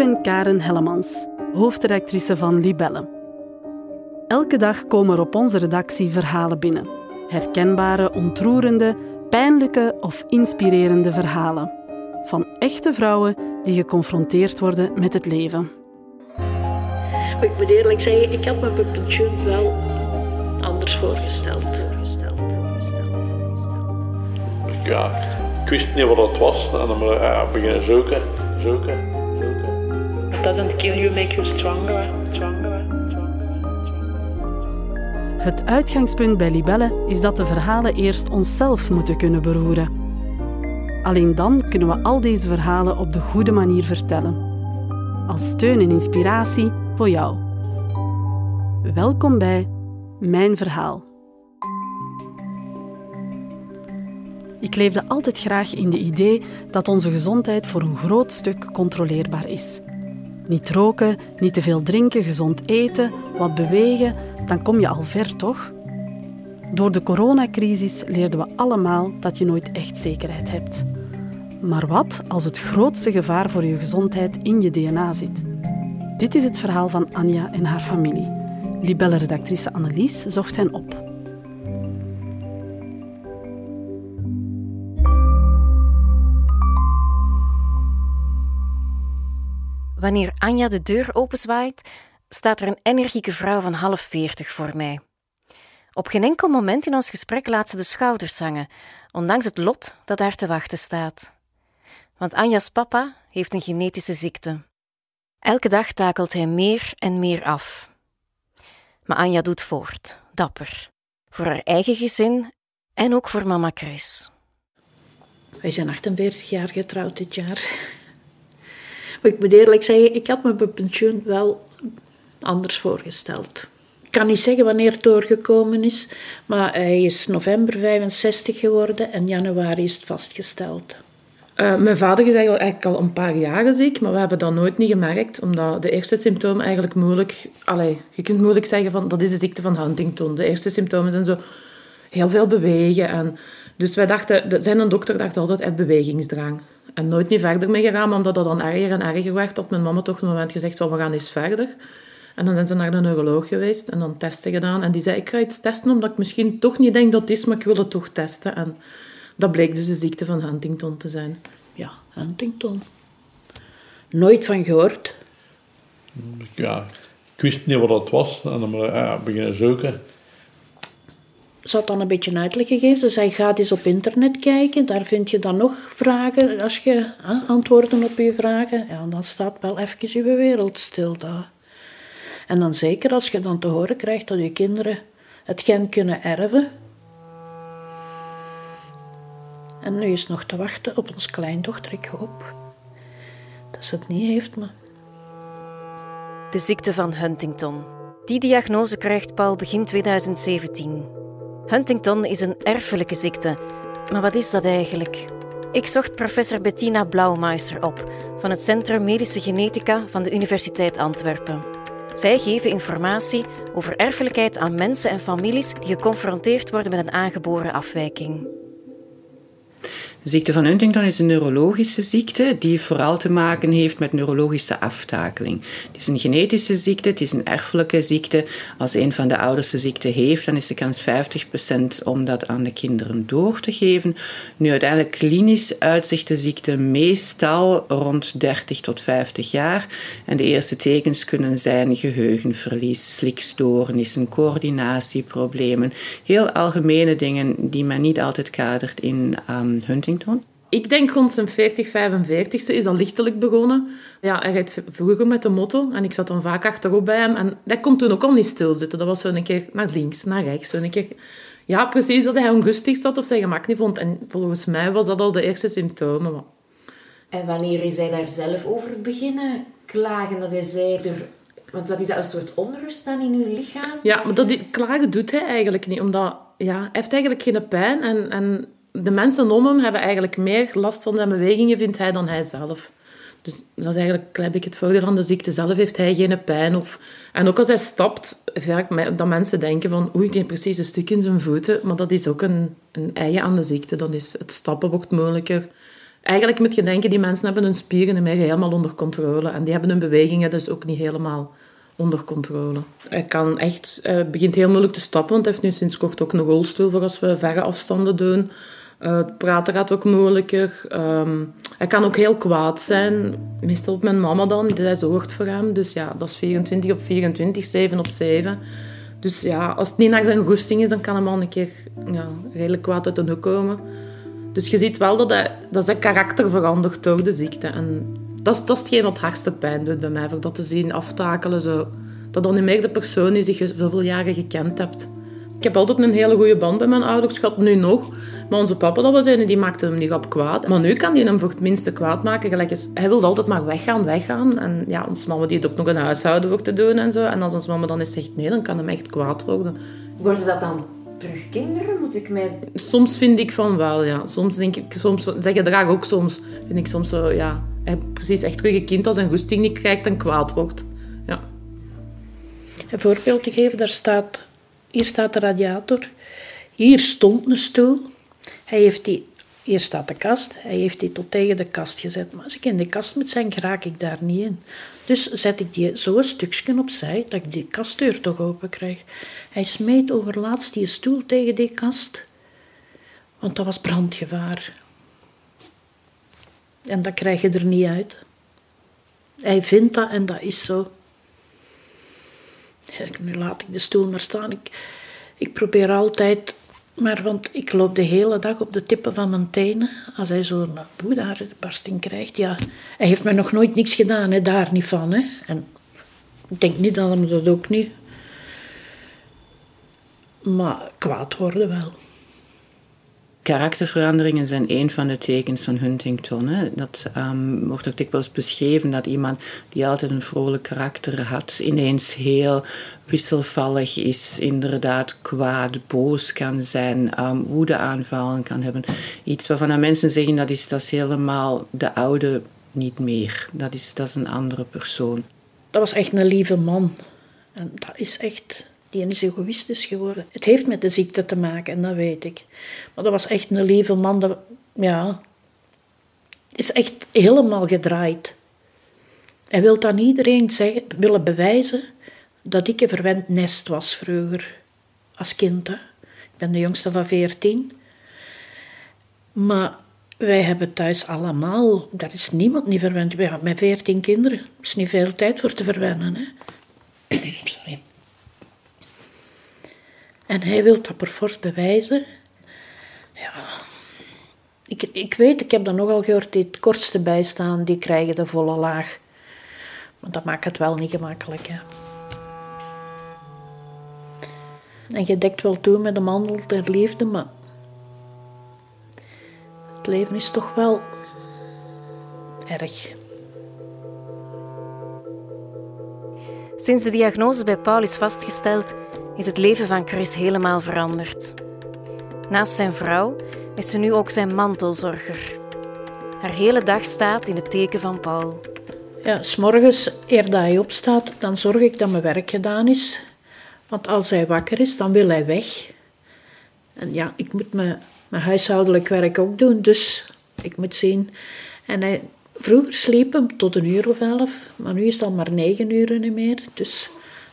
ben Karen Hellemans, hoofdredactrice van Libelle. Elke dag komen er op onze redactie verhalen binnen. Herkenbare, ontroerende, pijnlijke of inspirerende verhalen. Van echte vrouwen die geconfronteerd worden met het leven. Ik moet eerlijk zeggen, ik had me mijn pensioen wel anders voorgesteld. Ja, ik wist niet wat het was. En dan beginnen zoeken, zoeken, doesn't kill you, make you stronger. Het uitgangspunt bij Libelle is dat de verhalen eerst onszelf moeten kunnen beroeren. Alleen dan kunnen we al deze verhalen op de goede manier vertellen. Als steun en inspiratie voor jou. Welkom bij Mijn Verhaal. Ik leefde altijd graag in de idee dat onze gezondheid voor een groot stuk controleerbaar is. Niet roken, niet te veel drinken, gezond eten, wat bewegen, dan kom je al ver, toch? Door de coronacrisis leerden we allemaal dat je nooit echt zekerheid hebt. Maar wat als het grootste gevaar voor je gezondheid in je DNA zit? Dit is het verhaal van Anja en haar familie. Libelle-redactrice Annelies zocht hen op. Wanneer Anja de deur openzwaait, staat er een energieke vrouw van half veertig voor mij. Op geen enkel moment in ons gesprek laat ze de schouders hangen, ondanks het lot dat haar te wachten staat. Want Anja's papa heeft een genetische ziekte. Elke dag takelt hij meer en meer af. Maar Anja doet voort, dapper, voor haar eigen gezin en ook voor mama Chris. Wij zijn 48 jaar getrouwd dit jaar. Ik moet eerlijk zeggen, ik had me mijn pensioen wel anders voorgesteld. Ik kan niet zeggen wanneer het doorgekomen is, maar hij is november 65 geworden en januari is het vastgesteld. Uh, mijn vader is eigenlijk al een paar jaren ziek, maar we hebben dat nooit niet gemerkt, omdat de eerste symptomen eigenlijk moeilijk... Allee, je kunt moeilijk zeggen van dat is de ziekte van Huntington. De eerste symptomen zijn zo heel veel bewegen. En, dus wij dachten, zijn dokter dacht altijd, hij heeft bewegingsdrang. En nooit niet verder mee gegaan, omdat dat dan erger en erger werd. Tot mijn mama toch een moment gezegd van, we gaan eens verder. En dan zijn ze naar de neuroloog geweest en dan testen gedaan. En die zei, ik ga iets testen, omdat ik misschien toch niet denk dat het is, maar ik wil het toch testen. En dat bleek dus de ziekte van Huntington te zijn. Ja, Huntington. Nooit van gehoord. Ja, ik wist niet wat het was. En dan ja, beginnen zoeken. Ze had dan een beetje uitleg gegeven. Ze zei, ga eens op internet kijken. Daar vind je dan nog vragen. Als je hè, antwoorden op je vragen. Ja, dan staat wel even je wereld stil daar. En dan zeker als je dan te horen krijgt dat je kinderen het gen kunnen erven. En nu is nog te wachten op ons kleindochter. Ik hoop dat ze het niet heeft, maar... De ziekte van Huntington. Die diagnose krijgt Paul begin 2017. Huntington is een erfelijke ziekte. Maar wat is dat eigenlijk? Ik zocht professor Bettina Blaumeister op van het Centrum Medische Genetica van de Universiteit Antwerpen. Zij geven informatie over erfelijkheid aan mensen en families die geconfronteerd worden met een aangeboren afwijking. Ziekte van Huntington is een neurologische ziekte die vooral te maken heeft met neurologische aftakeling. Het is een genetische ziekte, het is een erfelijke ziekte. Als een van de ouders de ziekte heeft, dan is de kans 50% om dat aan de kinderen door te geven. Nu uiteindelijk klinisch uitzicht de ziekte meestal rond 30 tot 50 jaar. En de eerste tekens kunnen zijn geheugenverlies, slikstoornissen, coördinatieproblemen. Heel algemene dingen die men niet altijd kadert in Huntington ik denk rond zijn 40, 45ste is dat lichtelijk begonnen. Ja, hij rijdt vroeger met de motto en ik zat dan vaak achterop bij hem. En dat kon toen ook al niet stilzitten. Dat was zo een keer naar links, naar rechts. Zo een keer... Ja, precies dat hij onrustig zat of zijn gemak niet vond. En volgens mij was dat al de eerste symptomen. En wanneer is hij daar zelf over beginnen klagen? Dat hij zei, er... want wat is dat, een soort onrust dan in uw lichaam? Ja, maar dat, klagen doet hij eigenlijk niet. Omdat ja, hij heeft eigenlijk geen pijn en... en de mensen om hem hebben eigenlijk meer last van zijn bewegingen, vindt hij, dan hij zelf. Dus dat is eigenlijk heb ik het voordeel van de ziekte zelf, heeft hij geen pijn. Of, en ook als hij stapt, vaak dat mensen denken van oei, ik heb precies een stuk in zijn voeten. Maar dat is ook een, een eigen aan de ziekte. Dan is het stappen wordt moeilijker. Eigenlijk moet je denken, die mensen hebben hun spieren niet helemaal onder controle. En die hebben hun bewegingen dus ook niet helemaal onder controle. Hij kan echt, hij begint heel moeilijk te stappen, want hij heeft nu sinds kort ook een rolstoel voor als we verre afstanden doen. Het praten gaat ook moeilijker. Um, hij kan ook heel kwaad zijn. Meestal op mijn mama dan, zij zorgt voor hem. Dus ja, dat is 24 op 24, 7 op 7. Dus ja, als het niet naar zijn goesting is, dan kan hem al een keer ja, redelijk kwaad uit de hoek komen. Dus je ziet wel dat, dat zijn karakter verandert door de ziekte. En dat is, dat is hetgeen wat het hardste pijn doet bij mij, voor dat te zien aftakelen. Zo. Dat dan niet meer de persoon is die je zoveel jaren gekend hebt. Ik heb altijd een hele goede band bij mijn ouders gehad, nu nog. Maar onze papa, dat was een, die maakte hem niet op kwaad. Maar nu kan hij hem voor het minste kwaad maken. Gelijk is, hij wilde altijd maar weggaan, weggaan. En ja, onze mama die heeft ook nog een huishouden voor te doen en zo. En als onze mama dan eens zegt nee, dan kan hem echt kwaad worden. Worden dat dan terug kinderen? Moet ik mij... Soms vind ik van wel, ja. Soms denk ik, soms zeg je draag ook soms, vind ik soms zo, ja. Hij precies echt terug een kind als een goesting niet krijgt en kwaad wordt. Ja. Een voorbeeld te geven, daar staat, hier staat de radiator. Hier stond een stoel. Hij heeft die, hier staat de kast, hij heeft die tot tegen de kast gezet. Maar als ik in de kast moet zijn, raak ik daar niet in. Dus zet ik die zo een stukje opzij, dat ik die kastdeur toch open krijg. Hij smeet overlaatst die stoel tegen die kast, want dat was brandgevaar. En dat krijg je er niet uit. Hij vindt dat en dat is zo. nu laat ik de stoel maar staan. Ik, ik probeer altijd maar want ik loop de hele dag op de tippen van mijn tenen. Als hij zo'n boedaardbarsting krijgt, ja. Hij heeft me nog nooit niks gedaan, hè, daar niet van. Hè. En ik denk niet dat hem dat ook niet. Maar kwaad worden wel. Karakterveranderingen zijn een van de tekens van Huntington. Hè. Dat um, wordt ook dikwijls beschreven dat iemand die altijd een vrolijk karakter had, ineens heel wisselvallig is, inderdaad kwaad, boos kan zijn, um, woedeaanvallen kan hebben. Iets waarvan mensen zeggen dat is, dat helemaal de oude niet meer. Dat is, dat is een andere persoon. Dat was echt een lieve man. En dat is echt die is egoïstisch geworden. Het heeft met de ziekte te maken, en dat weet ik. Maar dat was echt een lieve man. Dat, ja, is echt helemaal gedraaid. Hij wil aan iedereen zeggen, willen bewijzen dat ik een verwend nest was vroeger, als kind. Ik ben de jongste van veertien. Maar wij hebben thuis allemaal, daar is niemand niet verwend. We hebben met veertien kinderen, er is niet veel tijd voor te verwennen. Hè. En hij wil dat per fors bewijzen. Ja. Ik, ik weet, ik heb dat nogal gehoord, die het kortste bijstaan, die krijgen de volle laag. Maar dat maakt het wel niet gemakkelijk. En je dekt wel toe met de mandel der liefde, maar het leven is toch wel erg. Sinds de diagnose bij Paul is vastgesteld, is het leven van Chris helemaal veranderd. Naast zijn vrouw is ze nu ook zijn mantelzorger. Haar hele dag staat in het teken van Paul. Ja, s'morgens, eer dat hij opstaat, dan zorg ik dat mijn werk gedaan is. Want als hij wakker is, dan wil hij weg. En ja, ik moet mijn, huishoudelijk werk ook doen, dus ik moet zien. En hij, vroeger sliep hem tot een uur of elf, maar nu is het al maar negen uur meer. Dus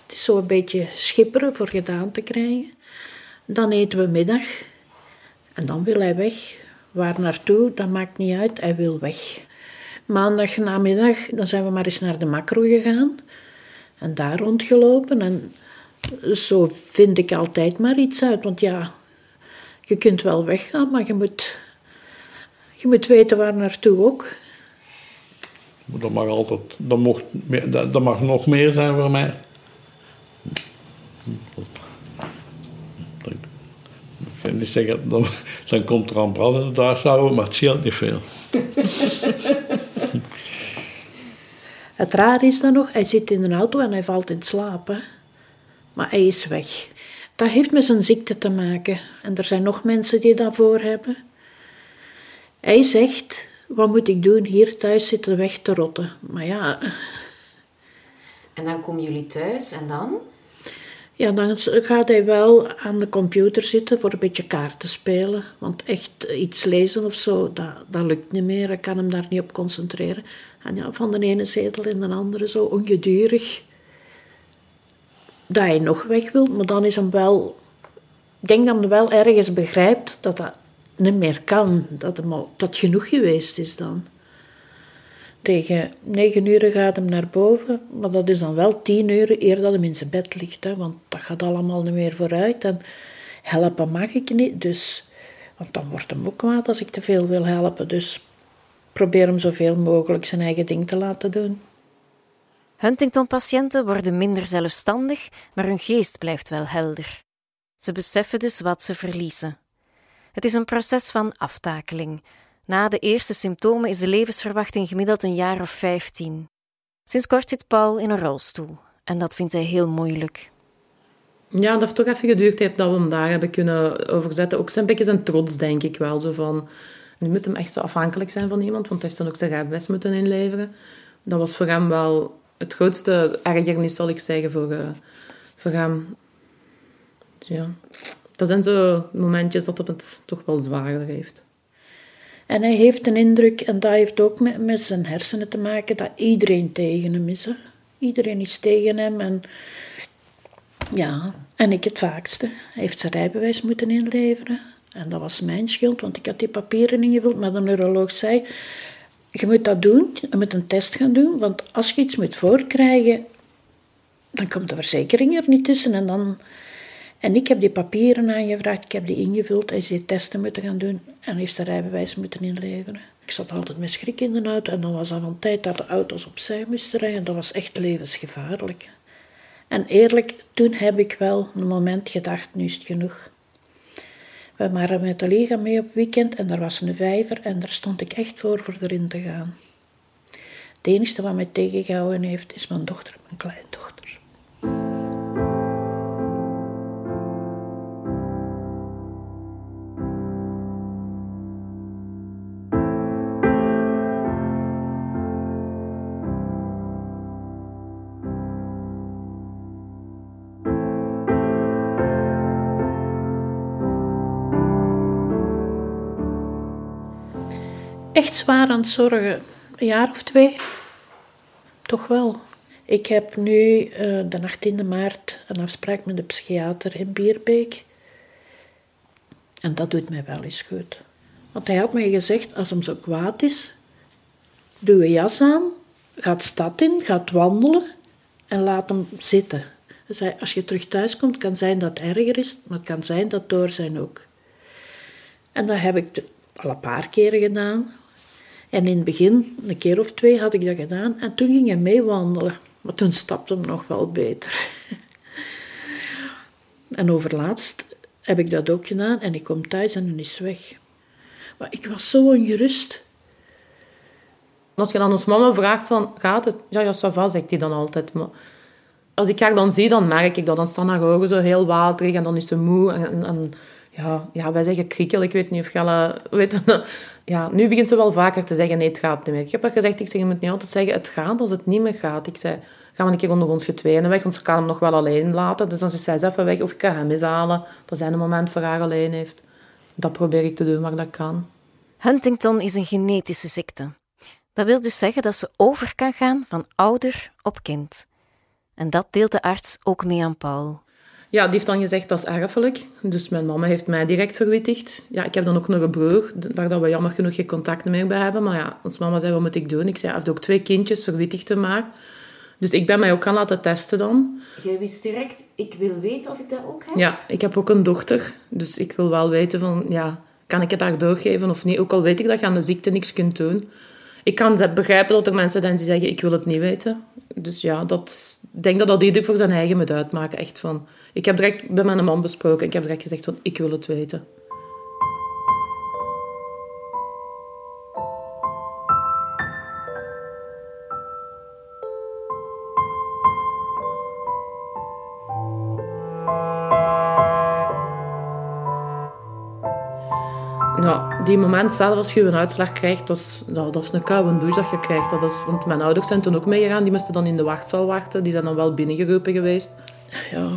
het is zo een beetje schipperen voor gedaan te krijgen. Dan eten we middag. En dan wil hij weg. Waar naartoe, dat maakt niet uit. Hij wil weg. Maandag namiddag, dan zijn we maar eens naar de macro gegaan. En daar rondgelopen. En zo vind ik altijd maar iets uit. Want ja, je kunt wel weggaan, maar je moet, je moet weten waar naartoe ook. Dat mag altijd, dat, mag nog meer zijn voor mij. Ik kan niet zeggen, dan, dan komt er een brand in de huishouden, maar het scheelt niet veel. Het raar is dan nog, hij zit in een auto en hij valt in slaap. Hè? Maar hij is weg. Dat heeft met zijn ziekte te maken. En er zijn nog mensen die dat voor hebben. Hij zegt, wat moet ik doen? Hier thuis zitten weg te rotten. Maar ja... En dan komen jullie thuis en dan? Ja, dan gaat hij wel aan de computer zitten voor een beetje kaarten spelen. Want echt iets lezen of zo, dat, dat lukt niet meer. Ik kan hem daar niet op concentreren. En ja, van de ene zetel in de andere zo ongedurig. Dat hij nog weg wil, maar dan is hem wel... Ik denk dat hij wel ergens begrijpt dat dat niet meer kan. Dat, hem dat genoeg geweest is dan. Tegen negen uur gaat hem naar boven, maar dat is dan wel tien uur eer dat hem in zijn bed ligt. Hè, want dat gaat allemaal niet meer vooruit. En helpen mag ik niet, dus... Want dan wordt hem ook kwaad als ik te veel wil helpen. Dus probeer hem zoveel mogelijk zijn eigen ding te laten doen. Huntington-patiënten worden minder zelfstandig, maar hun geest blijft wel helder. Ze beseffen dus wat ze verliezen. Het is een proces van aftakeling. Na de eerste symptomen is de levensverwachting gemiddeld een jaar of 15. Sinds kort zit Paul in een rolstoel en dat vindt hij heel moeilijk. Ja, dat heeft toch even geduurd heeft dat we hem daar hebben kunnen overzetten. Ook zijn beetje zijn trots, denk ik wel. Zo van, nu moet hem echt zo afhankelijk zijn van iemand, want hij heeft dan ook zijn rijbewijs moeten inleveren. Dat was voor hem wel het grootste ergernis, zal ik zeggen, voor, uh, voor hem. Dus ja, dat zijn zo momentjes dat het toch wel zwaarder heeft. En hij heeft een indruk, en dat heeft ook met, zijn hersenen te maken, dat iedereen tegen hem is. Iedereen is tegen hem. En ja, en ik het vaakste. Hij heeft zijn rijbewijs moeten inleveren. En dat was mijn schuld, want ik had die papieren ingevuld. Maar de neuroloog zei, je moet dat doen, je moet een test gaan doen. Want als je iets moet voorkrijgen, dan komt de verzekering er niet tussen. En dan en ik heb die papieren aangevraagd, ik heb die ingevuld. Hij die testen moeten gaan doen en heeft zijn rijbewijs moeten inleveren. Ik zat altijd met schrik in de auto en dan was dat van tijd dat de auto's opzij moesten rijden. Dat was echt levensgevaarlijk. En eerlijk, toen heb ik wel een moment gedacht, nu is het genoeg. We waren met de liga mee op weekend en er was een vijver en daar stond ik echt voor voor erin te gaan. Het enige wat mij tegengehouden heeft, is mijn dochter, mijn kleindochter. Echt zwaar aan het zorgen. Een jaar of twee. Toch wel. Ik heb nu uh, de 18e maart een afspraak met de psychiater in Bierbeek. En dat doet mij wel eens goed. Want hij had mij gezegd, als hem zo kwaad is, doe je jas aan, gaat stad in, gaat wandelen en laat hem zitten. Hij zei, als je terug thuis komt, kan zijn dat het erger is, maar het kan zijn dat door zijn ook. En dat heb ik al een paar keren gedaan. En in het begin, een keer of twee, had ik dat gedaan. En toen ging hij meewandelen. Maar toen stapte hem nog wel beter. en overlaatst heb ik dat ook gedaan. En ik kom thuis en hij is weg. Maar ik was zo ongerust. Als je dan ons mama vraagt van, gaat het? Ja, ja, ça zegt hij dan altijd. Maar als ik haar dan zie, dan merk ik dat. Dan staan haar ogen zo heel waterig en dan is ze moe. En, en ja, ja, wij zeggen krikkel. Ik weet niet of je weet ja, nu begint ze wel vaker te zeggen, nee, het gaat niet meer. Ik heb haar gezegd, ik zeg, je moet niet altijd zeggen, het gaat als het niet meer gaat. Ik zei, gaan we een keer onder ons getweenen weg, want ze kan hem nog wel alleen laten. Dus dan is zij even weg, of ik kan hem eens halen, dat zij een moment voor haar alleen heeft. Dat probeer ik te doen waar dat kan. Huntington is een genetische ziekte. Dat wil dus zeggen dat ze over kan gaan van ouder op kind. En dat deelt de arts ook mee aan Paul. Ja, die heeft dan gezegd dat is erfelijk. Dus mijn mama heeft mij direct verwittigd. Ja, ik heb dan ook nog een broer, waar dat we jammer genoeg geen contact meer bij hebben. Maar ja, ons mama zei, wat moet ik doen? Ik zei, hij heeft ook twee kindjes, verwittigd maar. Dus ik ben mij ook gaan laten testen dan. Jij wist direct, ik wil weten of ik dat ook heb? Ja, ik heb ook een dochter. Dus ik wil wel weten van, ja, kan ik het haar doorgeven of niet? Ook al weet ik dat je aan de ziekte niks kunt doen. Ik kan begrijpen dat er mensen zijn die zeggen, ik wil het niet weten. Dus ja, dat, ik denk dat dat ieder voor zijn eigen moet uitmaken. Echt van, ik heb direct bij mijn man besproken. Ik heb direct gezegd van, ik wil het weten. Ja, die moment zelf als je een uitslag krijgt, dat is, dat is een koude douche dat je krijgt. Dat is, want mijn ouders zijn toen ook meegegaan, die moesten dan in de wachtzaal wachten. Die zijn dan wel binnengeroepen geweest. Ja,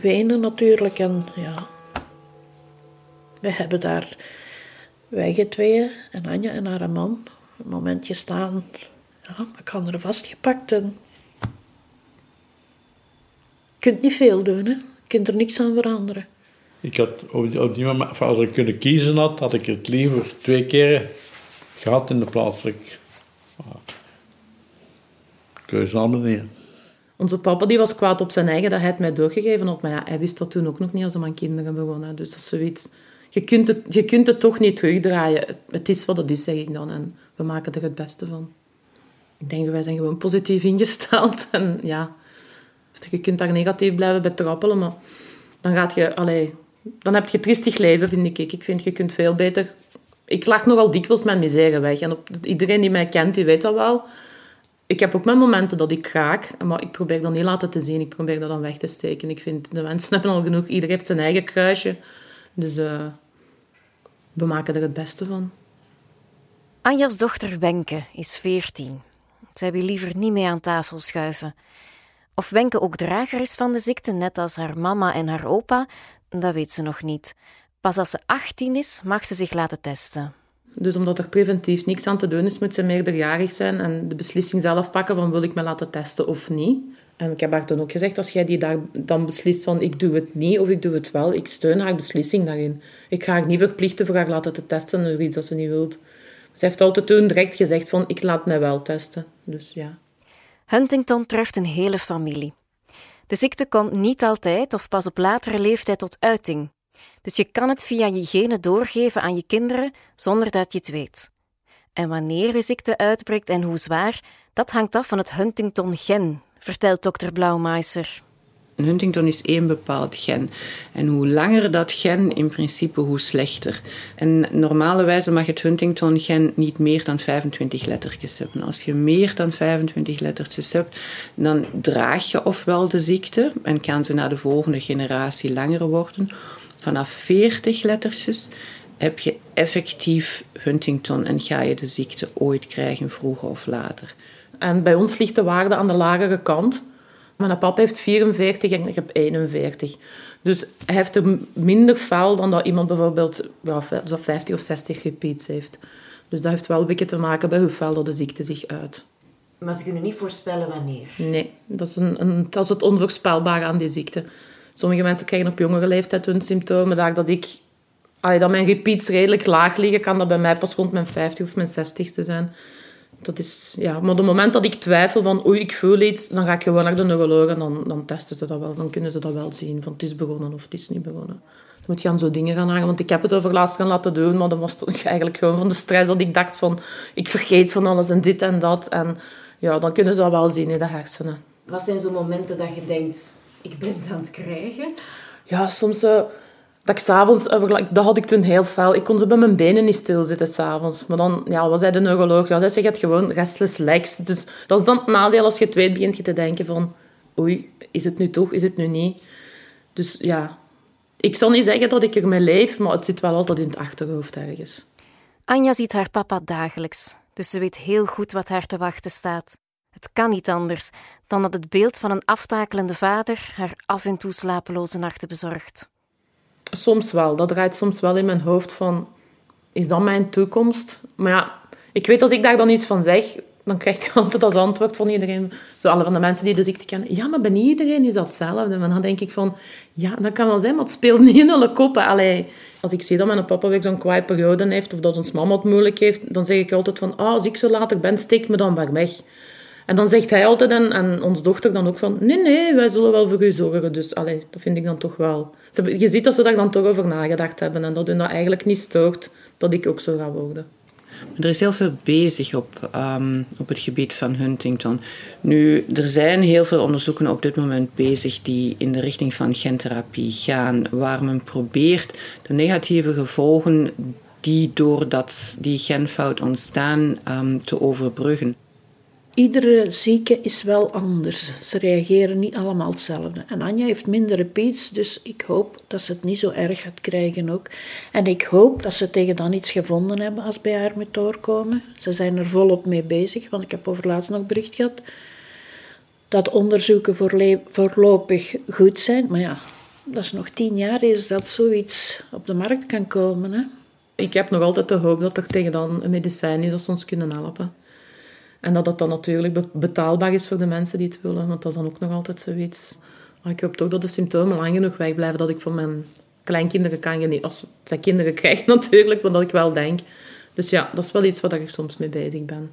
Wenen natuurlijk. En ja, we hebben daar, wij tweeën en Anja en haar man, een momentje staan. Ja, ik had er vastgepakt en... Je kunt niet veel doen, hè. Je kunt er niks aan veranderen. Ik had op die, moment, als ik kunnen kiezen had, had ik het liever twee keer gehad in de plaatselijk. Keuze aan meneer. Onze papa die was kwaad op zijn eigen dat hij het mij doorgegeven had. Maar ja, hij wist dat toen ook nog niet als hij aan kinderen begon. Hè. Dus dat is zoiets... Je kunt, het, je kunt het toch niet terugdraaien. Het, is wat het is, zeg ik dan. En we maken er het beste van. Ik denk, wij zijn gewoon positief ingesteld. En ja, je kunt daar negatief blijven betrappelen, maar dan gaat je... Allee, dan heb je tristig leven, vind ik. Ik vind, je kunt veel beter... Ik lach nogal dikwijls mijn misère weg. En op, iedereen die mij kent, die weet dat wel. Ik heb ook mijn momenten dat ik kraak, maar ik probeer dat niet laten te zien. Ik probeer dat dan weg te steken. Ik vind, de mensen hebben al genoeg. Iedereen heeft zijn eigen kruisje. Dus uh, we maken er het beste van. Anja's dochter Wenke is veertien. Zij wil liever niet mee aan tafel schuiven. Of Wenke ook drager is van de ziekte, net als haar mama en haar opa, dat weet ze nog niet. Pas als ze 18 is, mag ze zich laten testen. Dus omdat er preventief niks aan te doen is, moet ze meerderjarig zijn en de beslissing zelf pakken van wil ik me laten testen of niet. En ik heb haar toen ook gezegd, als jij die daar dan beslist van ik doe het niet of ik doe het wel, ik steun haar beslissing daarin. Ik ga haar niet verplichten voor haar laten te testen door iets dat ze niet wilt. Ze heeft altijd toen direct gezegd van ik laat mij wel testen. Dus ja. Huntington treft een hele familie. De ziekte komt niet altijd of pas op latere leeftijd tot uiting. Dus je kan het via je genen doorgeven aan je kinderen zonder dat je het weet. En wanneer de ziekte uitbreekt en hoe zwaar, dat hangt af van het Huntington-gen, vertelt dokter Blaumeiser. Huntington is één bepaald gen. En hoe langer dat gen, in principe, hoe slechter. En normalerwijze mag het Huntington-gen niet meer dan 25 lettertjes hebben. Als je meer dan 25 lettertjes hebt, dan draag je ofwel de ziekte en kan ze naar de volgende generatie langer worden. Vanaf 40 lettertjes heb je effectief Huntington en ga je de ziekte ooit krijgen, vroeger of later. En bij ons ligt de waarde aan de lagere kant. Mijn papa heeft 44 en ik heb 41. Dus hij heeft er minder fel dan dat iemand bijvoorbeeld ja, 50 of 60 repeats heeft. Dus dat heeft wel een beetje te maken bij hoe fel dat de ziekte zich uit. Maar ze kunnen niet voorspellen wanneer? Nee, dat is, een, een, dat is het onvoorspelbare aan die ziekte. Sommige mensen krijgen op jongere leeftijd hun symptomen. Daar dat ik... Dat mijn repeats redelijk laag liggen, kan dat bij mij pas rond mijn 50 of mijn 60 te zijn. Dat is, ja, maar op het moment dat ik twijfel van oei, ik voel iets, dan ga ik gewoon naar de neuroloog en dan, dan testen ze dat wel. Dan kunnen ze dat wel zien, van het is begonnen of het is niet begonnen. Dan moet je aan zo dingen gaan hangen, want ik heb het over laatst gaan laten doen, maar dan was het eigenlijk gewoon van de stress dat ik dacht van, ik vergeet van alles en dit en dat. En ja, dan kunnen ze dat wel zien in de hersenen. Wat zijn zo momenten dat je denkt, ik ben het aan het krijgen? Ja, soms... Uh, dat ik s'avonds, dat had ik toen heel fel. Ik kon zo bij mijn benen niet stilzitten s'avonds. Maar dan, ja, wat zei de neuroloog? Ja, hij zegt het gewoon restless legs. Dus dat is dan het nadeel als je het weet, begint je te denken van... Oei, is het nu toch, is het nu niet? Dus ja, ik zal niet zeggen dat ik ermee leef, maar het zit wel altijd in het achterhoofd ergens. Anja ziet haar papa dagelijks, dus ze weet heel goed wat haar te wachten staat. Het kan niet anders dan dat het beeld van een aftakelende vader haar af en toe slapeloze nachten bezorgt. Soms wel. Dat draait soms wel in mijn hoofd van... Is dat mijn toekomst? Maar ja, ik weet als ik daar dan iets van zeg... Dan krijg ik altijd als antwoord van iedereen... Zo alle van de mensen die de ziekte kennen... Ja, maar bij iedereen is dat hetzelfde. En dan denk ik van... Ja, dat kan wel zijn, maar het speelt niet in alle koppen. Allee, als ik zie dat mijn papa weer zo'n kwaai periode heeft... Of dat ons mama het moeilijk heeft... Dan zeg ik altijd van... Oh, als ik zo later ben, steek me dan maar weg. En dan zegt hij altijd, en, onze dochter dan ook van... Nee, nee, wij zullen wel voor u zorgen. Dus allee, dat vind ik dan toch wel... Je ziet dat ze daar dan toch over nagedacht hebben. En dat hun dat eigenlijk niet stoort dat ik ook zo ga worden. Er is heel veel bezig op, um, op het gebied van Huntington. Nu, er zijn heel veel onderzoeken op dit moment bezig die in de richting van gentherapie gaan, waar men probeert de negatieve gevolgen die door dat, die genfout ontstaan um, te overbruggen. Iedere zieke is wel anders. Ze reageren niet allemaal hetzelfde. En Anja heeft minder repeats, dus ik hoop dat ze het niet zo erg gaat krijgen ook. En ik hoop dat ze tegen dan iets gevonden hebben als bij haar moet doorkomen. Ze zijn er volop mee bezig, want ik heb over laatst nog bericht gehad dat onderzoeken voorlopig goed zijn. Maar ja, dat is nog tien jaar is dat zoiets op de markt kan komen. Hè? Ik heb nog altijd de hoop dat er tegen dan een medicijn is dat ze ons kunnen helpen. En dat dat dan natuurlijk be- betaalbaar is voor de mensen die het willen. Want dat is dan ook nog altijd zoiets. Maar ik hoop toch dat de symptomen lang genoeg wegblijven. Dat ik voor mijn kleinkinderen kan genieten. Als zij kinderen krijgen natuurlijk, maar dat ik wel denk. Dus ja, dat is wel iets waar ik soms mee bezig ben.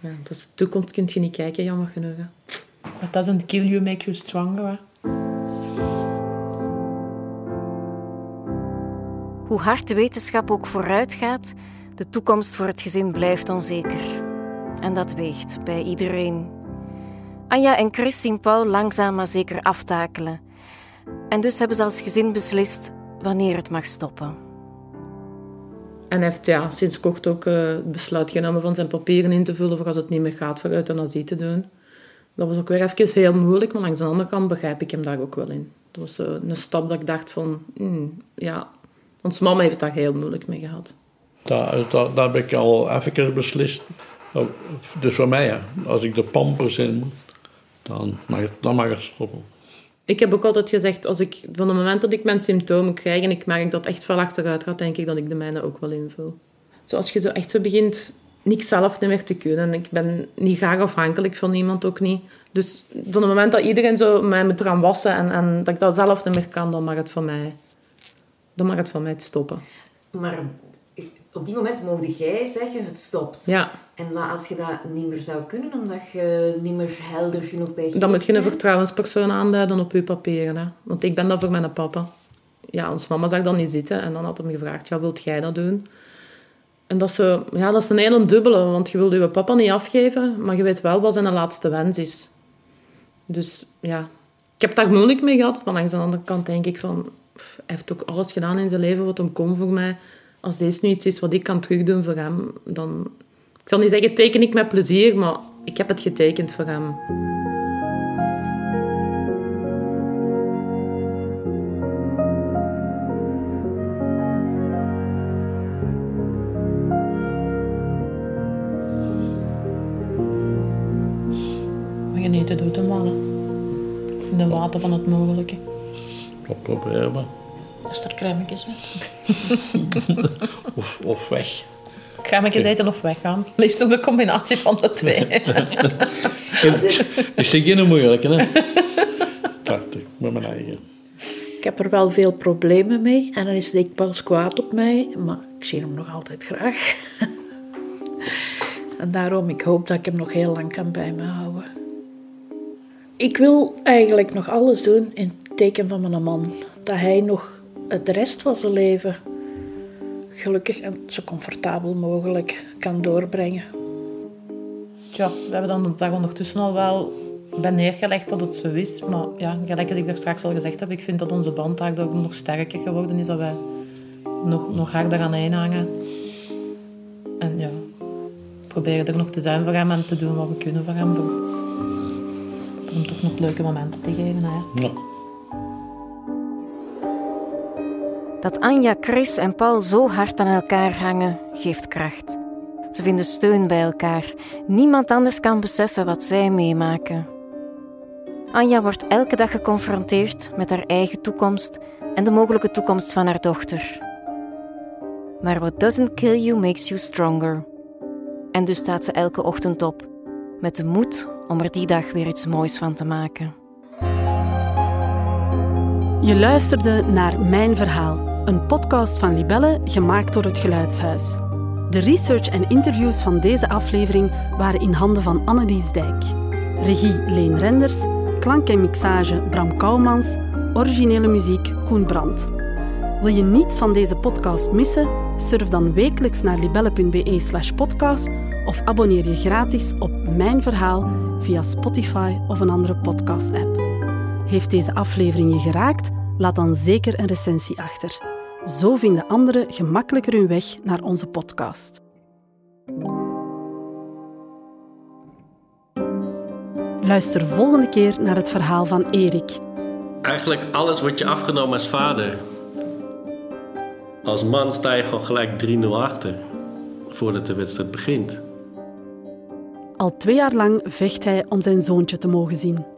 Ja, dus de toekomst kun je niet kijken, jammer genoeg. Hè. It doesn't kill you, make you stronger. Hè. Hoe hard de wetenschap ook vooruit gaat, de toekomst voor het gezin blijft onzeker. En dat weegt bij iedereen. Anja en Chris zien Paul langzaam maar zeker aftakelen. En dus hebben ze als gezin beslist wanneer het mag stoppen. En hij heeft ja, sinds kort ook eh, het besluit genomen van zijn papieren in te vullen voor als het niet meer gaat voor euthanasie te doen. Dat was ook weer even heel moeilijk, maar langs de andere kant begrijp ik hem daar ook wel in. Dat was zo een stap dat ik dacht van, hmm, ja, ons mama heeft het daar heel moeilijk mee gehad. Daar, daar, daar heb ik al even beslist. Nou, Dus voor mij, ja, als ik de pampers in moet, dan mag het, dan mag het stoppen. Ik heb ook altijd gezegd, als ik, van het moment dat ik mijn symptomen krijg en ik merk dat echt veel achteruit gaat, denk ik dat ik de mijne ook wel invul. Zoals je zo echt zo begint niks zelf niet meer te kunnen. En ik ben niet graag afhankelijk van iemand, ook niet. Dus van het moment dat iedereen zo mij moet gaan wassen en, en dat ik dat zelf niet meer kan, dan mag het van mij, dan mag het van mij stoppen. Maar op die moment mocht jij zeggen, het stopt. Ja, En maar als je dat niet meer zou kunnen, omdat je niet meer helder genoeg bij dan moet je een bent. vertrouwenspersoon aanduiden op je papieren. Hè. Want ik ben dat voor mijn papa. Ja, ons mama zag dat niet zitten en dan had hem gevraagd, ja, wilt jij dat doen? En dat is, ja, dat is een hele dubbele, want je wilt je papa niet afgeven, maar je weet wel wat zijn laatste wens is. Dus ja, ik heb daar moeilijk mee gehad. Maar langs de andere kant denk ik van, hij heeft ook alles gedaan in zijn leven wat hem kon voor mij. Als deze nu iets is wat ik kan terugdoen voor hem, dan... Ik zal niet zeggen, teken ik met plezier, maar ik heb het getekend voor hem. Maar genieten doet hem wel. In de water van het mogelijke. Dat proberen we. Is er crèmetjes uit? Of, of weg. Crèmetjes eten of weggaan. Liefst de combinatie van de twee. Is dit geen moeilijke, hè? Dacht ik, met mijn eigen. Ik heb er wel veel problemen mee en dan is dikwijls kwaad op mij, maar ik zie hem nog altijd graag. en daarom, ik hoop dat ik hem nog heel lang kan bij me houden. Ik wil eigenlijk nog alles doen in het teken van mijn man. Dat hij nog de rest van zijn leven gelukkig en zo comfortabel mogelijk kan doorbrengen. Tja, we hebben dan de dag ondertussen al wel bij neergelegd dat het zo is. Maar ja, gelijk als ik daar straks al gezegd heb, ik vind dat onze band daardoor nog sterker geworden is. Dat wij nog, nog harder aan één hangen. En ja, proberen er nog te zijn voor hem en te doen wat we kunnen voor hem. Voor, hem toch nog leuke momenten te geven. Hè. Ja. Dat Anja, Chris en Paul zo hard aan elkaar hangen, geeft kracht. Ze vinden steun bij elkaar. Niemand anders kan beseffen wat zij meemaken. Anja wordt elke dag geconfronteerd met haar eigen toekomst en de mogelijke toekomst van haar dochter. Maar what doesn't kill you makes you stronger. En dus staat ze elke ochtend op, met de moed om er die dag weer iets moois van te maken. Je luisterde naar Mijn Verhaal, een podcast van Libelle gemaakt door het Geluidshuis. De research en interviews van deze aflevering waren in handen van Annelies Dijk. Regie Leen Renders, klank en mixage Bram Kouwmans, originele muziek Koen Brandt. Wil je niets van deze podcast missen? Surf dan wekelijks naar libelle.be slash podcast of abonneer je gratis op Mijn Verhaal via Spotify of een andere podcast-app. Heeft deze aflevering je geraakt? Laat dan zeker een recensie achter. Zo vinden anderen gemakkelijker hun weg naar onze podcast. Luister volgende keer naar het verhaal van Erik. Eigenlijk alles wordt je afgenomen als vader. Als man sta je gewoon gelijk 3-0 achter voordat de wedstrijd begint. Al twee jaar lang vecht hij om zijn zoontje te mogen zien.